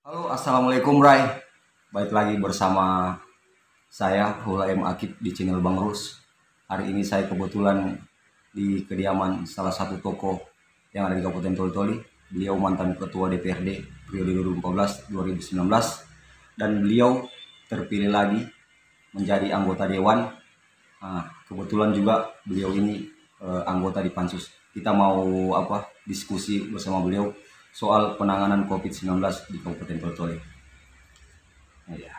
Halo, assalamualaikum Rai. Baik lagi bersama saya Hula M Akib di channel Bang Rus. Hari ini saya kebetulan di kediaman salah satu tokoh yang ada di Kabupaten Toli-Toli. Beliau mantan ketua DPRD periode 2014-2019 dan beliau terpilih lagi menjadi anggota dewan. Nah, kebetulan juga beliau ini eh, anggota di Pansus. Kita mau apa diskusi bersama beliau soal penanganan COVID-19 di Kabupaten Toli-Toli. Ya.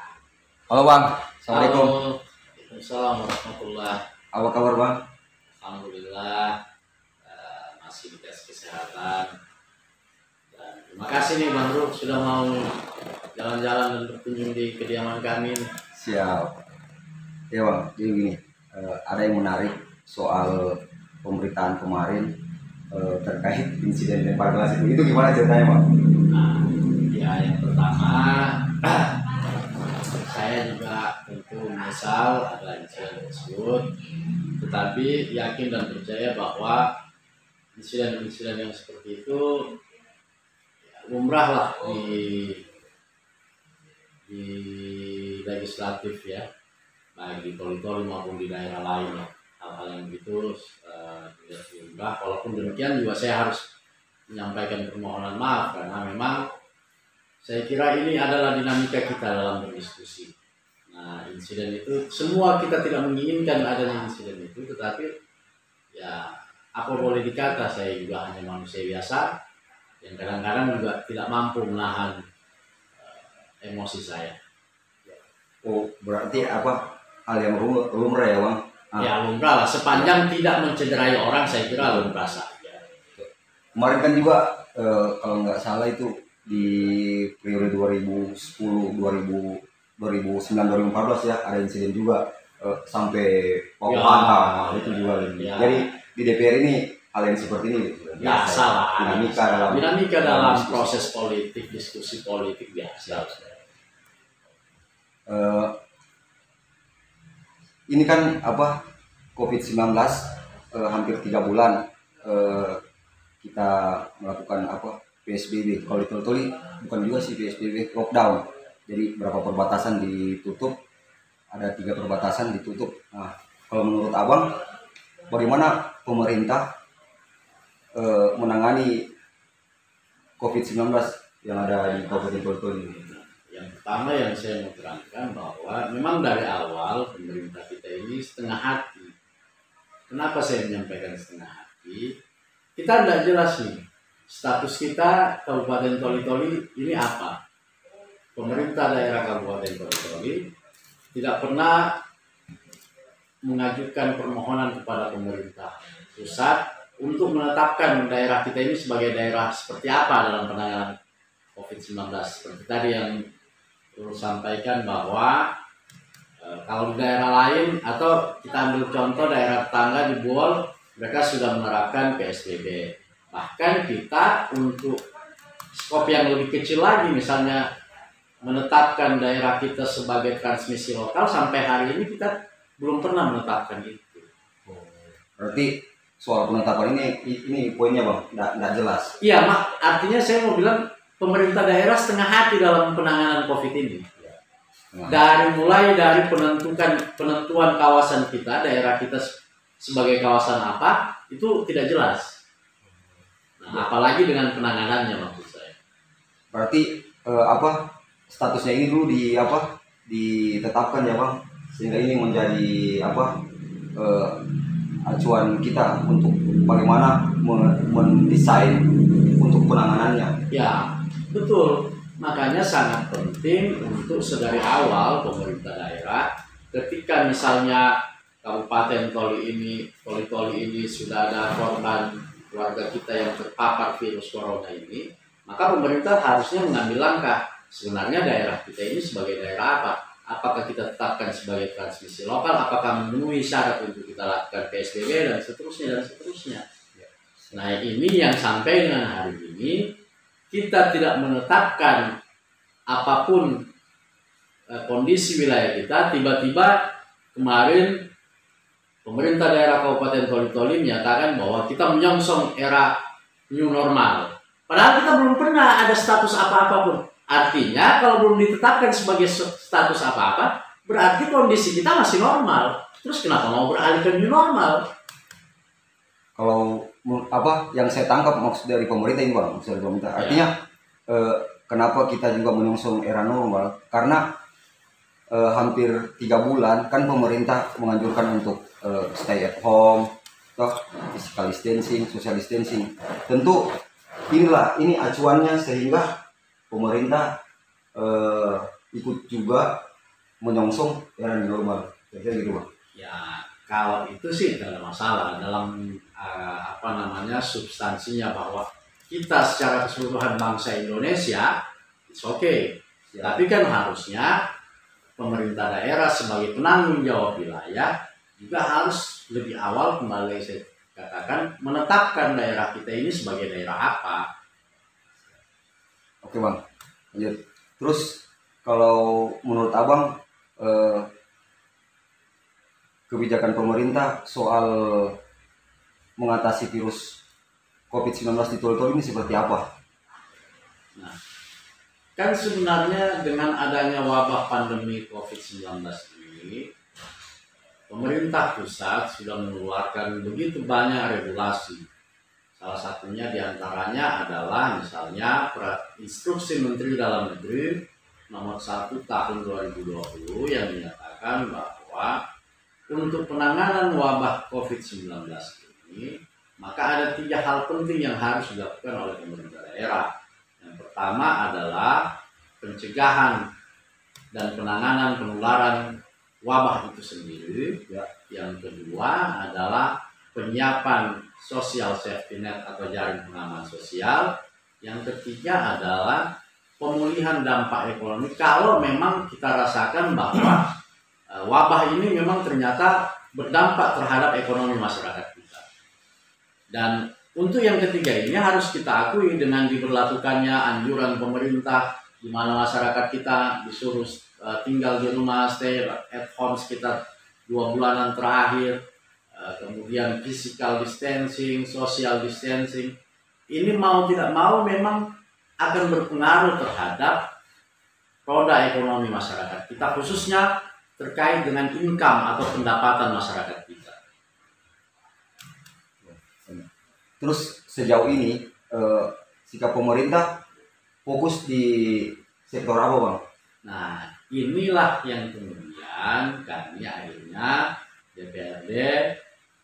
Halo Bang, Assalamualaikum. Waalaikumsalam warahmatullah. Apa kabar Bang? Alhamdulillah eh, masih dikasih kesehatan. Dan terima kasih nih Bang Ruk sudah mau jalan-jalan dan berkunjung di kediaman kami. Siap. Ya Bang, jadi gini, eh, ada yang menarik soal pemberitaan kemarin eh, terkait insiden lempar gelas itu. Itu gimana ceritanya Bang? Nah, ya yang pertama saya juga tentu menyesal ada insiden tersebut, tetapi yakin dan percaya bahwa insiden-insiden yang seperti itu ya, lumrah lah di di legislatif ya, baik di Toli-Toli maupun di daerah lain ya. Hal-hal yang begitu eh, tidak. Walaupun demikian juga saya harus menyampaikan permohonan maaf karena memang saya kira ini adalah dinamika kita dalam berdiskusi. Nah, insiden itu semua kita tidak menginginkan adanya insiden itu, tetapi ya apa boleh dikata saya juga hanya manusia biasa yang kadang-kadang juga tidak mampu menahan eh, emosi saya. Oh, berarti apa hal yang lumrah ya Bang? Ah. Ya lumrah lah, sepanjang tidak mencederai orang saya kira lumrah saja. Kemarin kan juga eh, kalau nggak salah itu di periode 2010, 2000, 2009, 2014 ya ada insiden juga eh, sampai pokok Ya. Nah, itu juga. Ya. Jadi di DPR ini hal yang seperti ini Ya biasa. salah. dinamika dalam Dinamika dalam proses politik, diskusi politik biasa. Eh, ini kan apa COVID-19 eh, hampir tiga bulan eh, kita melakukan apa PSBB kalau di bukan juga sih PSBB lockdown. Jadi berapa perbatasan ditutup? Ada tiga perbatasan ditutup. Nah kalau menurut abang bagaimana pemerintah eh, menangani COVID-19 yang ada di Kabupaten Toli ini Yang pertama yang saya mau terangkan bahwa memang dari awal pemerintah kita ini setengah hati. Kenapa saya menyampaikan setengah hati? Kita tidak jelas nih status kita Kabupaten Toli-Toli ini apa. Pemerintah daerah Kabupaten Toli-Toli tidak pernah mengajukan permohonan kepada pemerintah pusat untuk menetapkan daerah kita ini sebagai daerah seperti apa dalam penanganan COVID-19. Seperti tadi yang perlu sampaikan bahwa eh, kalau di daerah lain atau kita ambil contoh daerah tetangga di Bol, mereka sudah menerapkan PSBB. Bahkan kita untuk skop yang lebih kecil lagi, misalnya menetapkan daerah kita sebagai transmisi lokal sampai hari ini kita belum pernah menetapkan itu. Berarti soal penetapan ini ini poinnya bang, nggak jelas. Iya, mak. Artinya saya mau bilang pemerintah daerah setengah hati dalam penanganan COVID ini. Dari mulai dari penentukan penentuan kawasan kita daerah kita se- sebagai kawasan apa itu tidak jelas nah, apalagi dengan penanganannya maksud saya berarti eh, apa statusnya ini dulu di apa ditetapkan ya bang, sehingga ini menjadi apa eh, acuan kita untuk bagaimana men- mendesain untuk penanganannya. ya betul. Makanya sangat penting untuk sedari awal pemerintah daerah ketika misalnya kabupaten Toli ini Toli Toli ini sudah ada korban keluarga kita yang terpapar virus corona ini maka pemerintah harusnya mengambil langkah. Sebenarnya daerah kita ini sebagai daerah apa? Apakah kita tetapkan sebagai transmisi lokal? Apakah memenuhi syarat untuk kita lakukan PSBB dan seterusnya dan seterusnya? Nah ini yang sampai dengan hari ini kita tidak menetapkan apa pun eh, kondisi wilayah kita tiba-tiba kemarin pemerintah daerah Kabupaten Toli-Toli menyatakan bahwa kita menyongsong era new normal padahal kita belum pernah ada status apa-apa pun Artinya kalau belum ditetapkan sebagai status apa-apa, berarti kondisi kita masih normal. Terus kenapa mau beralih ke new normal? Kalau apa yang saya tangkap maksud dari pemerintah ini bang, maksud dari pemerintah. Ya. Artinya eh, kenapa kita juga menyongsong era normal? Karena eh, hampir tiga bulan kan pemerintah menganjurkan untuk eh, stay at home, toh physical distancing, social distancing. Tentu inilah ini acuannya sehingga pemerintah eh, ikut juga menyongsong era normal. Kira-kira gitu bang. Ya kalau itu sih tidak ada masalah dalam eh, apa namanya substansinya bahwa kita secara keseluruhan bangsa Indonesia, it's okay. Ya. Tapi kan harusnya pemerintah daerah sebagai penanggung jawab wilayah juga harus lebih awal kembali saya katakan menetapkan daerah kita ini sebagai daerah apa. Oke bang, lanjut. Terus kalau menurut abang eh, kebijakan pemerintah soal mengatasi virus COVID-19 di Tol-Tol ini seperti apa? Kan sebenarnya dengan adanya wabah pandemi COVID-19 ini, pemerintah pusat sudah mengeluarkan begitu banyak regulasi. Salah satunya di antaranya adalah misalnya instruksi Menteri Dalam Negeri nomor 1 tahun 2020 yang menyatakan bahwa untuk penanganan wabah COVID-19 maka ada tiga hal penting yang harus dilakukan oleh pemerintah daerah. Yang pertama adalah pencegahan dan penanganan penularan wabah itu sendiri. Ya. Yang kedua adalah penyiapan social safety net atau jaring pengaman sosial. Yang ketiga adalah pemulihan dampak ekonomi kalau memang kita rasakan bahwa eh, wabah ini memang ternyata berdampak terhadap ekonomi masyarakat. Dan untuk yang ketiga ini harus kita akui dengan diberlakukannya anjuran pemerintah di mana masyarakat kita disuruh uh, tinggal di rumah stay at home sekitar dua bulanan terakhir uh, kemudian physical distancing, social distancing ini mau tidak mau memang akan berpengaruh terhadap roda ekonomi masyarakat kita khususnya terkait dengan income atau pendapatan masyarakat kita. Terus sejauh ini eh, sikap pemerintah fokus di sektor apa bang? Nah, inilah yang kemudian kami akhirnya DPRD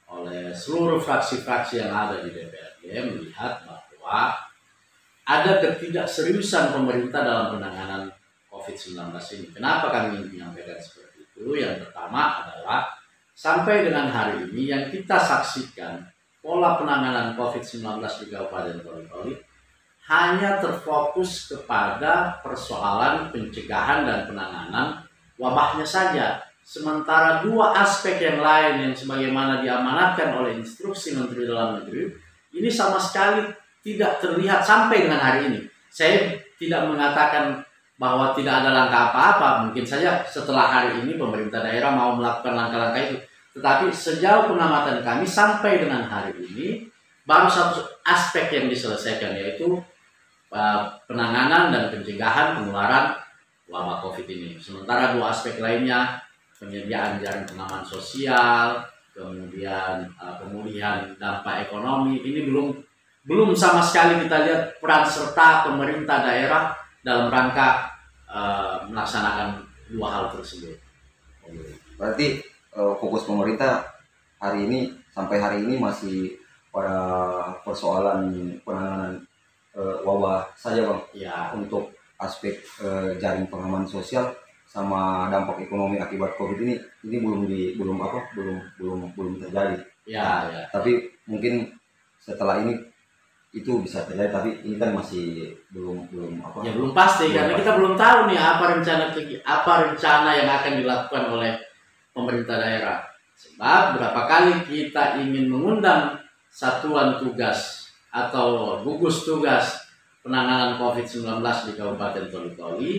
oleh seluruh fraksi-fraksi yang ada di DPRD melihat bahwa ada ketidakseriusan pemerintah dalam penanganan COVID-19 ini. Kenapa kami menyampaikan seperti itu? Yang pertama adalah sampai dengan hari ini yang kita saksikan pola penanganan COVID-19 di Kabupaten Toli-Toli hanya terfokus kepada persoalan pencegahan dan penanganan wabahnya saja. Sementara dua aspek yang lain yang sebagaimana diamanatkan oleh instruksi Menteri Dalam Negeri ini sama sekali tidak terlihat sampai dengan hari ini. Saya tidak mengatakan bahwa tidak ada langkah apa-apa. Mungkin saja setelah hari ini pemerintah daerah mau melakukan langkah-langkah itu. Tetapi sejauh pengamatan kami sampai dengan hari ini baru satu aspek yang diselesaikan yaitu uh, penanganan dan pencegahan penularan wabah COVID ini. Sementara dua aspek lainnya penyediaan jaring pengaman sosial, kemudian uh, pemulihan dampak ekonomi ini belum belum sama sekali kita lihat peran serta pemerintah daerah dalam rangka uh, melaksanakan dua hal tersebut. Berarti eh, fokus pemerintah hari ini sampai hari ini masih pada persoalan penanganan eh, wabah saja bang Ya, untuk aspek eh, jaring pengaman sosial sama dampak ekonomi akibat covid ini ini belum di belum apa belum belum belum terjadi ya, ya. tapi mungkin setelah ini itu bisa terjadi tapi ini kan masih belum belum apa Ya belum pasti Belum karena pasti. kita belum tahu nih apa rencana apa rencana yang akan dilakukan oleh pemerintah daerah. Sebab berapa kali kita ingin mengundang satuan tugas atau gugus tugas penanganan COVID-19 di Kabupaten Toli-Toli.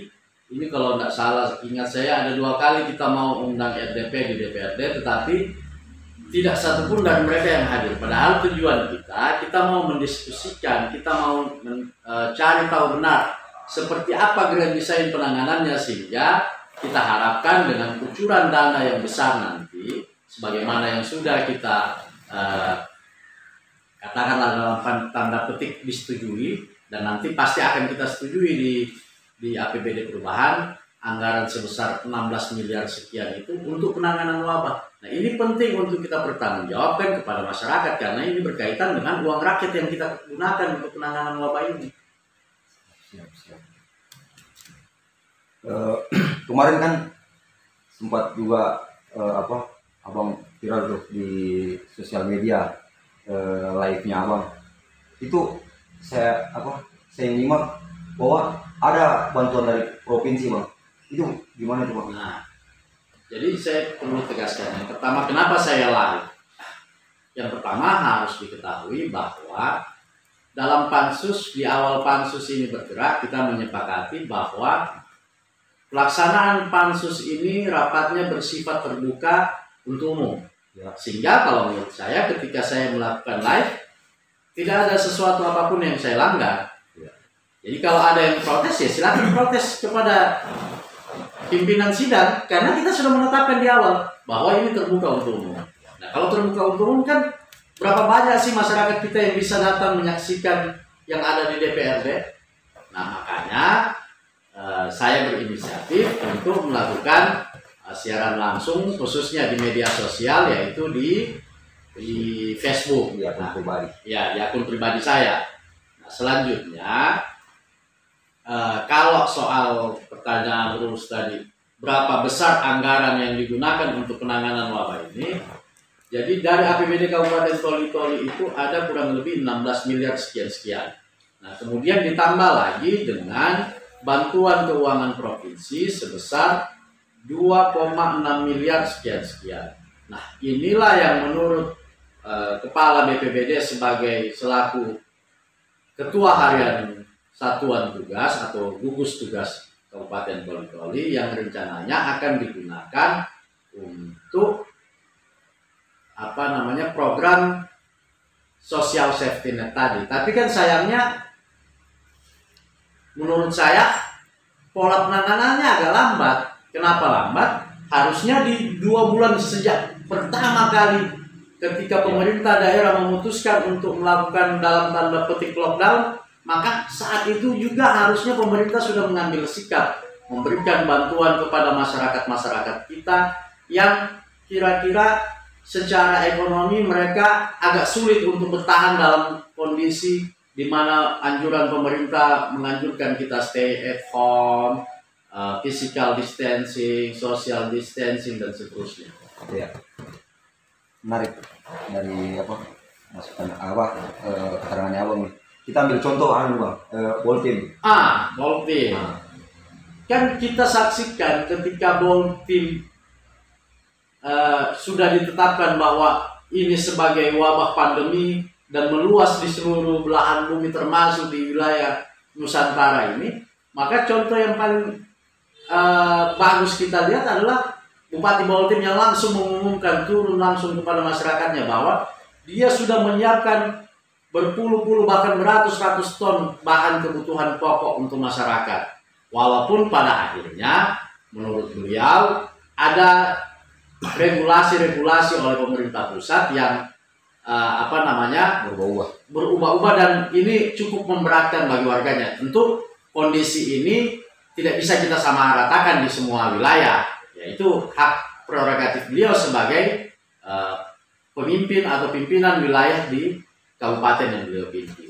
Ini kalau tidak salah ingat saya ada dua kali kita mau undang RDP di DPRD tetapi tidak satupun dari mereka yang hadir. Padahal tujuan kita, kita mau mendiskusikan, kita mau men- eh, tahu benar seperti apa grand design penanganannya sehingga kita harapkan dengan kucuran dana yang besar nanti sebagaimana yang sudah kita uh, katakanlah dalam tanda petik disetujui dan nanti pasti akan kita setujui di di APBD perubahan anggaran sebesar 16 miliar sekian itu untuk penanganan wabah. Nah ini penting untuk kita pertanggungjawabkan kepada masyarakat karena ini berkaitan dengan uang rakyat yang kita gunakan untuk penanganan wabah ini. Siap, siap. Uh, kemarin kan sempat juga uh, apa abang viral tuh di sosial media uh, live-nya abang itu saya apa saya nyimak bahwa ada bantuan dari provinsi bang itu gimana tuh bang? Nah, jadi saya perlu tegaskan yang pertama kenapa saya lari? Yang pertama harus diketahui bahwa dalam pansus di awal pansus ini bergerak kita menyepakati bahwa pelaksanaan pansus ini rapatnya bersifat terbuka untuk umum. Ya. Sehingga kalau menurut saya ketika saya melakukan live tidak ada sesuatu apa pun yang saya langgar. Ya. Jadi kalau ada yang protes ya silakan protes kepada pimpinan sidang karena kita sudah menetapkan di awal bahwa ini terbuka untuk umum. Nah kalau terbuka untuk umum kan berapa banyak sih masyarakat kita yang bisa datang menyaksikan yang ada di DPRD? Nah makanya uh, saya berinisiatif untuk melakukan uh, siaran langsung khususnya di media sosial yaitu di di Facebook di akun nah, pribadi. Ya, di akun pribadi saya. Nah, selanjutnya uh, kalau soal pertanyaan terus tadi berapa besar anggaran yang digunakan untuk penanganan wabah ini? Jadi dari APBD Kabupaten Toli-Toli itu ada kurang lebih 16 miliar sekian-sekian. Nah, kemudian ditambah lagi dengan bantuan keuangan provinsi sebesar 2,6 miliar sekian-sekian. Nah, inilah yang menurut Eh, kepala BPBD sebagai selaku ketua harian satuan tugas atau gugus tugas Kabupaten Toli yang rencananya akan digunakan untuk apa namanya program social safety net tadi. Tapi kan sayangnya menurut saya pola penanganannya agak lambat. Kenapa lambat? Harusnya di dua bulan sejak pertama kali ketika pemerintah daerah memutuskan untuk melakukan dalam tanda petik lockdown, maka saat itu juga harusnya pemerintah sudah mengambil sikap memberikan bantuan kepada masyarakat-masyarakat kita yang kira-kira secara ekonomi mereka agak sulit untuk bertahan dalam kondisi di mana anjuran pemerintah menganjurkan kita stay at home, uh, physical distancing, social distancing dan seterusnya. Ya menarik dari apa masukan apa eh, keterangannya abang nih kita ambil contoh anu bang eh, team ah team ah. kan kita saksikan ketika ball team eh, sudah ditetapkan bahwa ini sebagai wabah pandemi dan meluas di seluruh belahan bumi termasuk di wilayah Nusantara ini maka contoh yang paling uh, bagus kita lihat adalah Bupati Baltim yang langsung mengumumkan turun langsung kepada masyarakatnya bahwa dia sudah menyiapkan berpuluh-puluh bahkan beratus-ratus ton bahan kebutuhan pokok untuk masyarakat. Walaupun pada akhirnya menurut beliau ada regulasi-regulasi oleh pemerintah pusat yang uh, apa namanya berubah-ubah berubah-ubah dan ini cukup memberatkan bagi warganya. Tentu kondisi ini tidak bisa kita samaratakan di semua wilayah ya itu hak prerogatif beliau sebagai uh, pemimpin atau pimpinan wilayah di kabupaten yang beliau pimpin.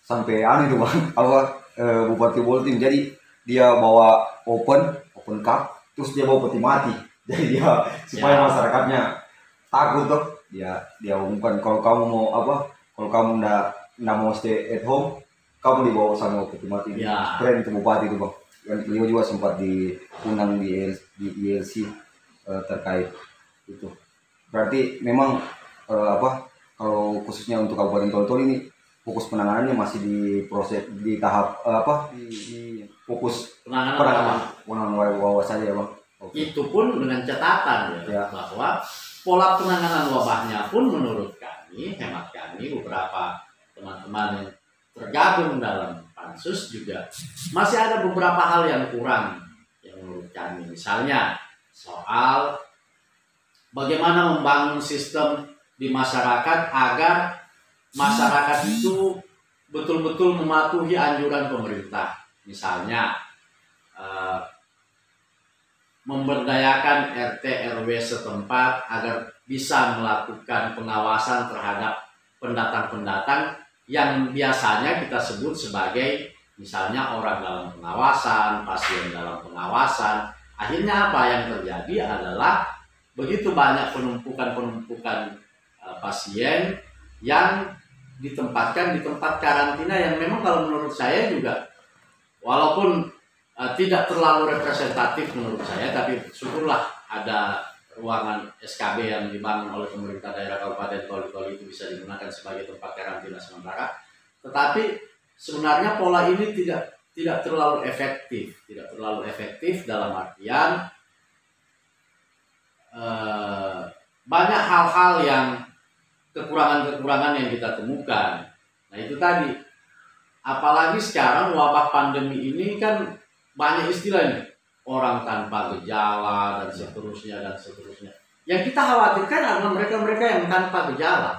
Sampai aneh itu bang, apa uh, Bupati Boltim jadi dia bawa open open cup terus dia bawa peti mati jadi dia supaya ya. masyarakatnya takut tuh dia dia umumkan kalau kamu mau apa? Kalau kamu ndak ndak mau stay at home kamu dibawa sama mati ya. keren itu bupati itu bang. Dan beliau juga sempat diundang di di ILC uh, eh, terkait itu. Berarti memang uh, apa kalau khususnya untuk Kabupaten Tol ini fokus penanganannya masih di proses di tahap uh, apa? Di, di fokus penanganan. penanganan. Penanganan wabah saja ya bang. Okay. itu pun dengan catatan ya, ya. bahwa pola penanganan wabahnya pun menurut kami hemat kami beberapa teman-teman yang tergabung dalam pansus juga masih ada beberapa hal yang kurang yang menurut kami. Misalnya soal bagaimana membangun sistem di masyarakat agar masyarakat itu betul-betul mematuhi anjuran pemerintah. Misalnya memberdayakan RT RW setempat agar bisa melakukan pengawasan terhadap pendatang-pendatang yang biasanya kita sebut sebagai misalnya orang dalam pengawasan, pasien dalam pengawasan. Akhirnya apa yang terjadi adalah begitu banyak penumpukan-penumpukan uh, pasien yang ditempatkan di tempat karantina yang memang kalau menurut saya juga walaupun uh, tidak terlalu representatif menurut saya tapi syukurlah ada ruangan SKB yang dibangun oleh pemerintah daerah Kabupaten Toli-Toli itu bisa digunakan sebagai tempat karantina sementara. Tetapi sebenarnya pola ini tidak tidak terlalu efektif, tidak terlalu efektif dalam artian eh, banyak hal-hal yang kekurangan-kekurangan yang kita temukan. Nah itu tadi, apalagi sekarang wabah pandemi ini kan banyak istilahnya orang tanpa gejala dan seterusnya dan seterusnya. Yang kita khawatirkan adalah mereka-mereka yang tanpa gejala.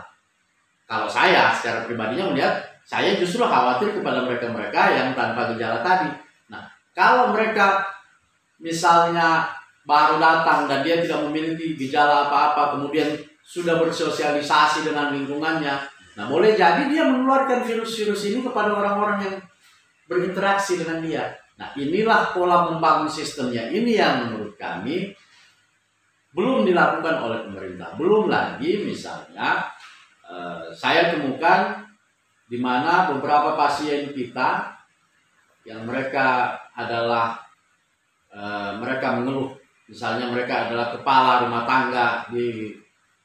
Kalau saya secara pribadinya melihat, saya justru khawatir kepada mereka-mereka yang tanpa gejala tadi. Nah, kalau mereka misalnya baru datang dan dia tidak memiliki gejala apa-apa, kemudian sudah bersosialisasi dengan lingkungannya, nah boleh jadi dia menularkan virus-virus ini kepada orang-orang yang berinteraksi dengan dia. Nah, inilah pola membangun sistemnya. Ini yang menurut kami belum dilakukan oleh pemerintah. Belum lagi misalnya eh, saya temukan di mana beberapa pasien kita yang mereka adalah eh, mereka mengeluh misalnya mereka adalah kepala rumah tangga di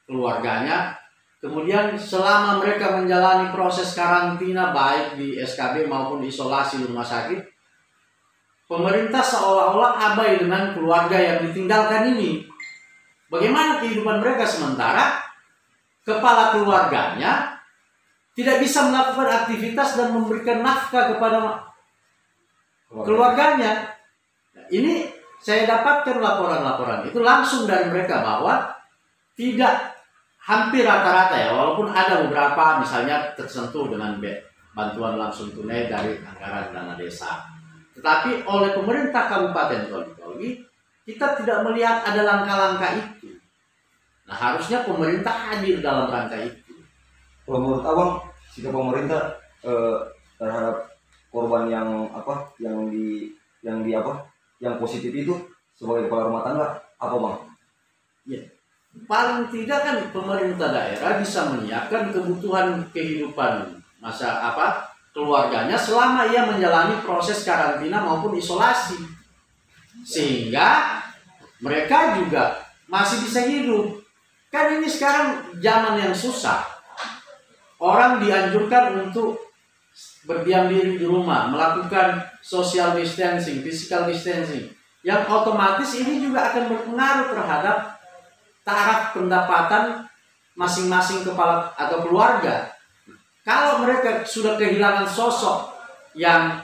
keluarganya kemudian selama mereka menjalani proses karantina baik di SKB maupun isolasi rumah sakit pemerintah seolah-olah abai dengan keluarga yang ditinggalkan ini. Bagaimana kehidupan mereka sementara kepala keluarganya tidak bisa melakukan aktivitas dan memberikan nafkah kepada keluarganya. Ini saya dapatkan laporan-laporan itu langsung dari mereka bahwa tidak hampir rata-rata ya walaupun ada beberapa misalnya tersentuh dengan bantuan langsung tunai dari anggaran dana desa tetapi oleh pemerintah Kabupaten Toli kita tidak melihat ada langkah-langkah itu. Nah harusnya pemerintah hadir dalam rangka itu. Kalau menurut abang, sikap pemerintah eh, terhadap korban yang apa, yang di yang di apa, yang positif itu sebagai kepala rumah tangga apa bang? Ya, paling tidak kan pemerintah daerah bisa menyiapkan kebutuhan kehidupan masa apa keluarganya selama ia menjalani proses karantina maupun isolasi. Sehingga mereka juga masih bisa hidup. Kan ini sekarang zaman yang susah. Orang dianjurkan untuk berdiam diri di rumah, melakukan social distancing, physical distancing. Yang otomatis ini juga akan berpengaruh terhadap taraf pendapatan masing-masing kepala atau keluarga kalau mereka sudah kehilangan sosok yang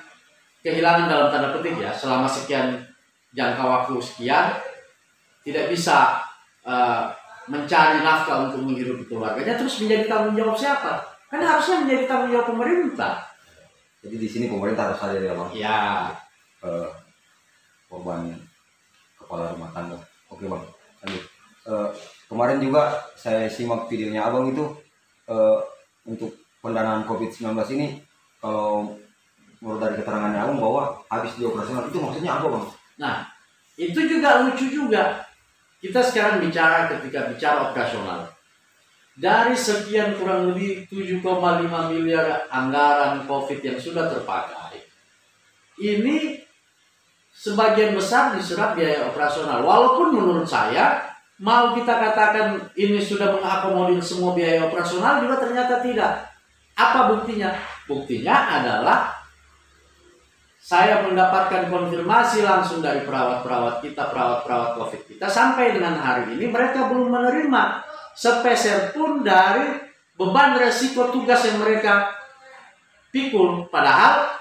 kehilangan dalam tanda petik ya selama sekian jangka waktu sekian tidak bisa uh, mencari nafkah untuk menghidupi keluarganya terus menjadi tanggung jawab siapa? Kan harusnya menjadi tanggung jawab pemerintah. Jadi di sini pemerintah harus hadir ya bang? Ya. Uh, korban kepala rumah tangga. Oke bang. Lanjut. Uh, kemarin juga saya simak videonya abang itu uh, untuk pendanaan COVID-19 ini kalau menurut dari keterangannya Agung bahwa habis di itu maksudnya apa bang? Nah itu juga lucu juga. Kita sekarang bicara ketika bicara operasional. Dari sekian kurang lebih 7,5 miliar anggaran COVID yang sudah terpakai, ini sebagian besar diserap biaya operasional. Walaupun menurut saya, mau kita katakan ini sudah mengakomodir semua biaya operasional juga ternyata tidak. Apa buktinya? Buktinya adalah saya mendapatkan konfirmasi langsung dari perawat-perawat kita, perawat-perawat COVID kita sampai dengan hari ini mereka belum menerima sepeser pun dari beban resiko tugas yang mereka pikul. Padahal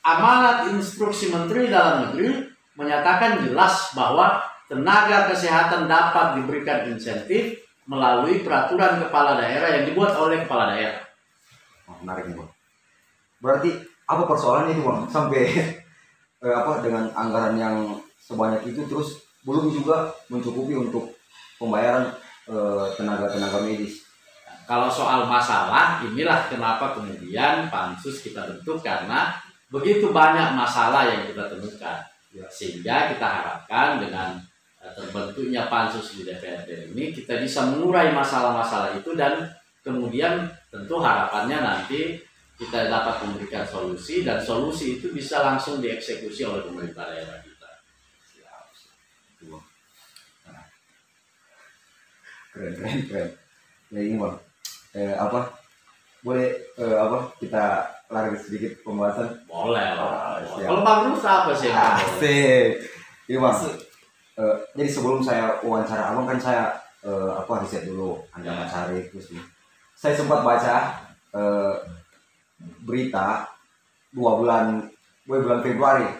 amanat instruksi Menteri Dalam Negeri menyatakan jelas bahwa tenaga kesehatan dapat diberikan insentif melalui peraturan kepala daerah yang dibuat oleh kepala daerah. Oh, menarik nih bang. Berarti apa persoalannya itu bang sampai eh, apa dengan anggaran yang sebanyak itu terus belum juga mencukupi untuk pembayaran eh, tenaga-tenaga medis. Kalau soal masalah, inilah kenapa kemudian pansus kita bentuk karena begitu banyak masalah yang kita temukan. Ya. Sehingga kita harapkan dengan eh, terbentuknya pansus di DPRD ini kita bisa mengurai masalah-masalah itu dan kemudian tentu harapannya nanti kita dapat memberikan solusi dan solusi itu bisa langsung dieksekusi oleh pemerintah daerah kita. Nah. Keren, keren, keren. Ya ini bang, eh, apa boleh eh, apa kita lari sedikit pembahasan? Boleh Ah. Kalau Bang Rus apa sih? Asik. Iya bang. Eh, jadi sebelum saya wawancara abang kan saya eh, apa riset dulu ancaman Ya. sehari terus ini. Saya sempat baca eh, berita dua bulan dua bulan Februari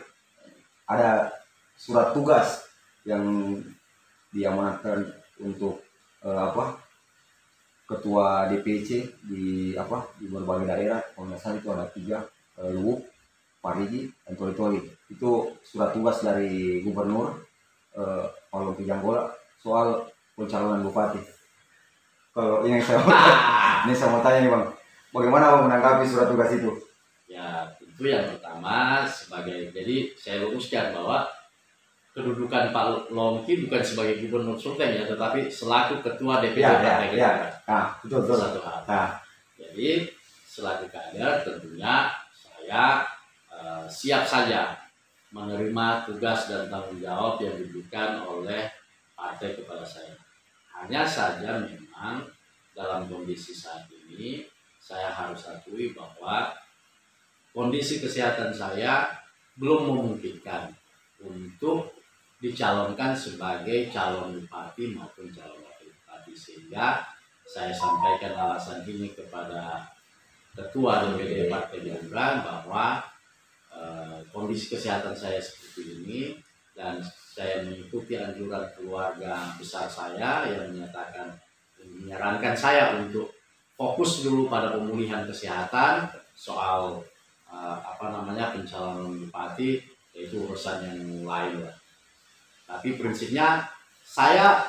ada surat tugas yang diamanatkan untuk eh, apa ketua DPC di apa di berbagai daerah. Kalau nggak salah itu ada tiga eh, Luwuk, Parigi, dan Toli Toli itu surat tugas dari Gubernur eh, Pijanggola soal pencalonan bupati. Kalau yang saya ini saya mau tanya nih bang bagaimana bang menanggapi surat tugas itu Ya, tentu yang pertama sebagai jadi saya luruskan bahwa kedudukan Pak Longki bukan sebagai gubernur Sulteng ya, tetapi selaku ketua DPD ya ya Partai ya Gerindra. nah betul Itu betul satu hal. nah Jadi selaku kader tentunya saya eh, siap saja menerima tugas dan tanggung jawab yang diberikan oleh partai kepada saya. Hanya saja memang dalam kondisi saat ini saya harus akui bahwa kondisi kesehatan saya belum memungkinkan untuk dicalonkan sebagai calon bupati maupun calon wakil bupati. Sehingga saya sampaikan alasan ini kepada ketua DPD Partai Gerindra bahwa eh, kondisi kesehatan saya seperti ini dan saya mengikuti anjuran keluarga besar saya yang menyatakan menyarankan saya untuk fokus dulu pada pemulihan kesehatan soal eh, apa namanya pencalonan bupati yaitu urusan yang lain lah. Tapi prinsipnya saya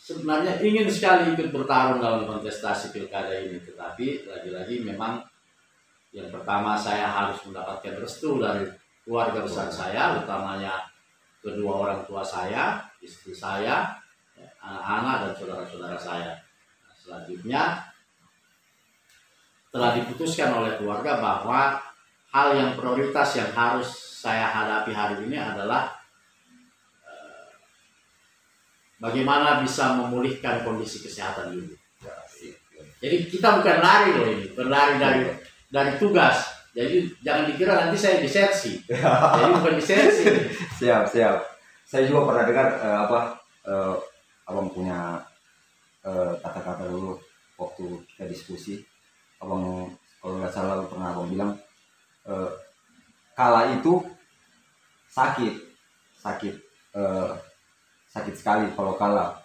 sebenarnya ingin sekali ikut bertarung dalam kontestasi pilkada ini, tetapi lagi-lagi memang yang pertama saya harus mendapatkan restu dari keluarga besar saya, utamanya kedua orang tua saya, istri saya, anak-anak dan saudara-saudara saya. Selanjutnya telah diputuskan oleh keluarga bahwa hal yang prioritas yang harus saya hadapi hari ini adalah eh, bagaimana bisa memulihkan kondisi kesehatan dulu. Jadi kita bukan lari loh ini, bukan lari dari dari tugas. Jadi jangan dikira nanti saya disersi. Jadi bukan disersi. siap siap saya juga pernah dengar eh, apa eh, abang punya eh, kata-kata dulu waktu kita diskusi. Abang kalau nggak salah pernah abang bilang eh, kala itu sakit sakit eh, sakit sekali kalau kalah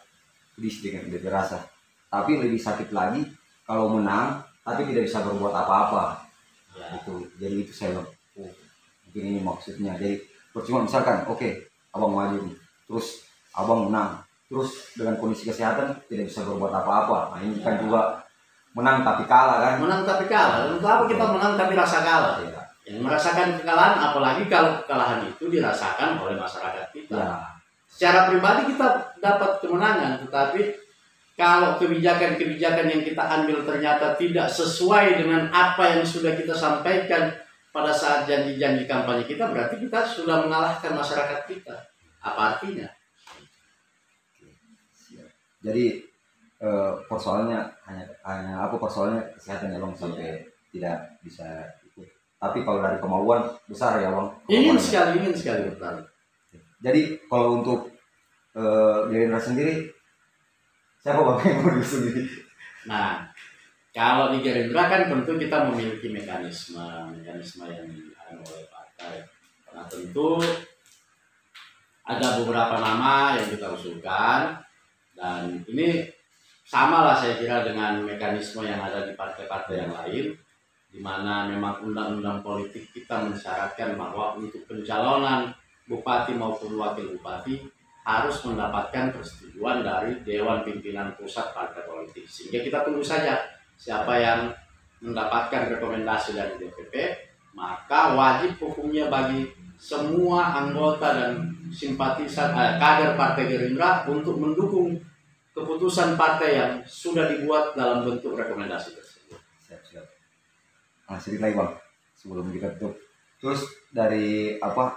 pedih sedikit lebih terasa. Tapi lebih sakit lagi kalau menang tapi tidak bisa berbuat apa-apa. Ya, itu jadi itu saya oh, mungkin ini maksudnya. Jadi percuma misalkan oke abang maju terus abang menang terus dengan kondisi kesehatan tidak bisa berbuat apa-apa nah ini kan juga menang tapi kalah kan menang tapi kalah. Untuk apa kita menang tapi rasa kalah? ya, Yang merasakan kekalahan, apalagi kalau kekalahan itu dirasakan oleh masyarakat kita. ya. secara pribadi kita dapat kemenangan, tetapi kalau kebijakan-kebijakan yang kita ambil ternyata tidak sesuai dengan apa yang sudah kita sampaikan pada saat janji-janji kampanye kita, berarti kita sudah mengalahkan masyarakat kita. Apa artinya? Jadi eh, persoalannya hanya hanya apa persoalannya kesehatan ya bang sampai tidak bisa ikut tapi kalau dari kemauan besar ya bang Ingin Kemauannya. sekali, ingin sekali bertarung. Jadi kalau untuk eh Gerindra sendiri siapa bang yang mau ini? Nah, kalau di Gerindra kan tentu kita memiliki mekanisme mekanisme yang dilakukan oleh partai. Nah tentu ada beberapa nama yang kita usulkan dan ini sama lah saya kira dengan mekanisme yang ada di partai-partai yang lain di mana memang undang-undang politik kita mensyaratkan bahwa untuk pencalonan bupati maupun wakil bupati harus mendapatkan persetujuan dari Dewan Pimpinan Pusat Partai Politik. Sehingga kita tunggu saja siapa yang mendapatkan rekomendasi dari DPP maka wajib hukumnya bagi semua anggota dan simpatisan eh, kader Partai Gerindra untuk mendukung keputusan partai yang sudah dibuat dalam bentuk rekomendasi tersebut. siap siap. Nah sedikit lagi bang sebelum kita tutup. Terus dari apa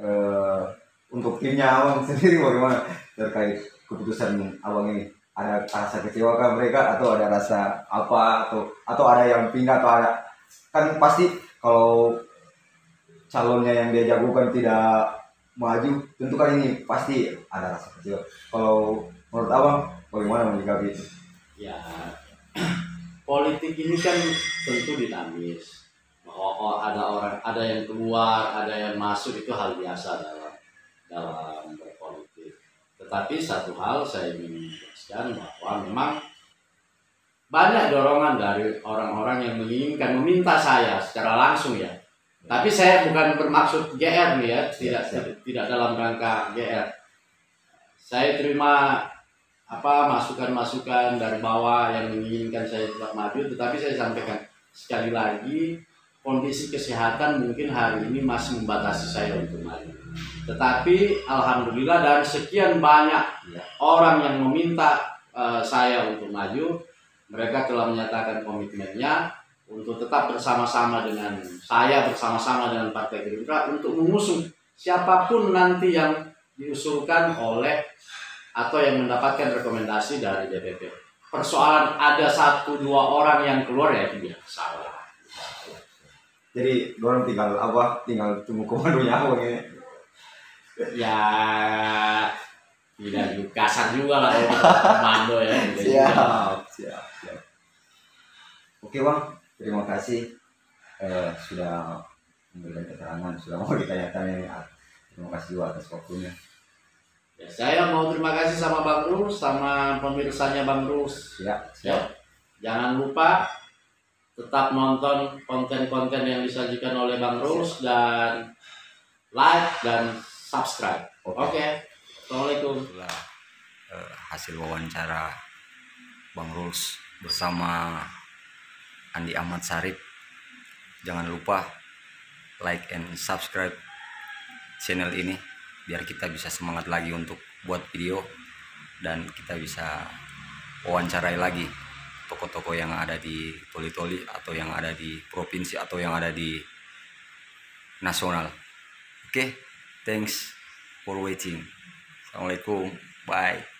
eh, untuk timnya abang sendiri bagaimana terkait keputusan abang ini? Ada rasa kecewa kah mereka atau ada rasa apa atau atau ada yang pindah atau ada? Kan pasti kalau calonnya yang dia jagokan tidak maju tentu kan ini pasti ada rasa kecewa kalau menurut abang bagaimana menyikapi itu Ya, politik ini kan tentu dinamis. Oh, ada orang, ada yang keluar, ada yang masuk itu hal biasa dalam dalam berpolitik. Tetapi satu hal saya ingin menjelaskan bahwa memang banyak dorongan dari orang-orang yang menginginkan meminta saya secara langsung ya. Tapi saya bukan bermaksud GR nih ya, tidak Siap, siap. tidak, tidak dalam rangka GR. Saya terima apa masukan-masukan dari bawah yang menginginkan saya tetap maju, tetapi saya sampaikan sekali lagi kondisi kesehatan mungkin hari ini masih membatasi saya untuk maju. Tetapi alhamdulillah dan sekian banyak Ya. orang yang meminta eh, saya untuk maju, mereka telah menyatakan komitmennya untuk tetap bersama-sama dengan saya bersama-sama dengan Partai Gerindra untuk mengusung siapa pun nanti yang diusulkan oleh atau yang mendapatkan rekomendasi dari DPP. Persoalan ada satu dua orang yang keluar ya itu biasa lah. jadi orang tinggal apa tinggal tunggu komandonya abang ini Ya tidak juga kasar juga lah ya komando ya. siap siap siap oke bang terima kasih eh, sudah memberikan keterangan sudah mau ditanya-tanya Ah, terima kasih juga atas waktunya Ya, saya mau terima kasih sama Bang Rus sama pemirsanya Bang Rus. siap Ya, siap jangan lupa tetap nonton konten-konten yang disajikan oleh Bang Rus dan like dan subscribe. oke Oke, assalamualaikum. itulah eh, hasil wawancara Bang Ruls bersama Andi Ahmad Sarip. Jangan lupa like and subscribe channel ini biar kita bisa semangat lagi untuk buat video dan kita bisa wawancarai lagi toko-toko yang ada di Toli-Toli atau yang ada di provinsi atau yang ada di nasional. Oke thanks for watching. Assalamualaikum. Bye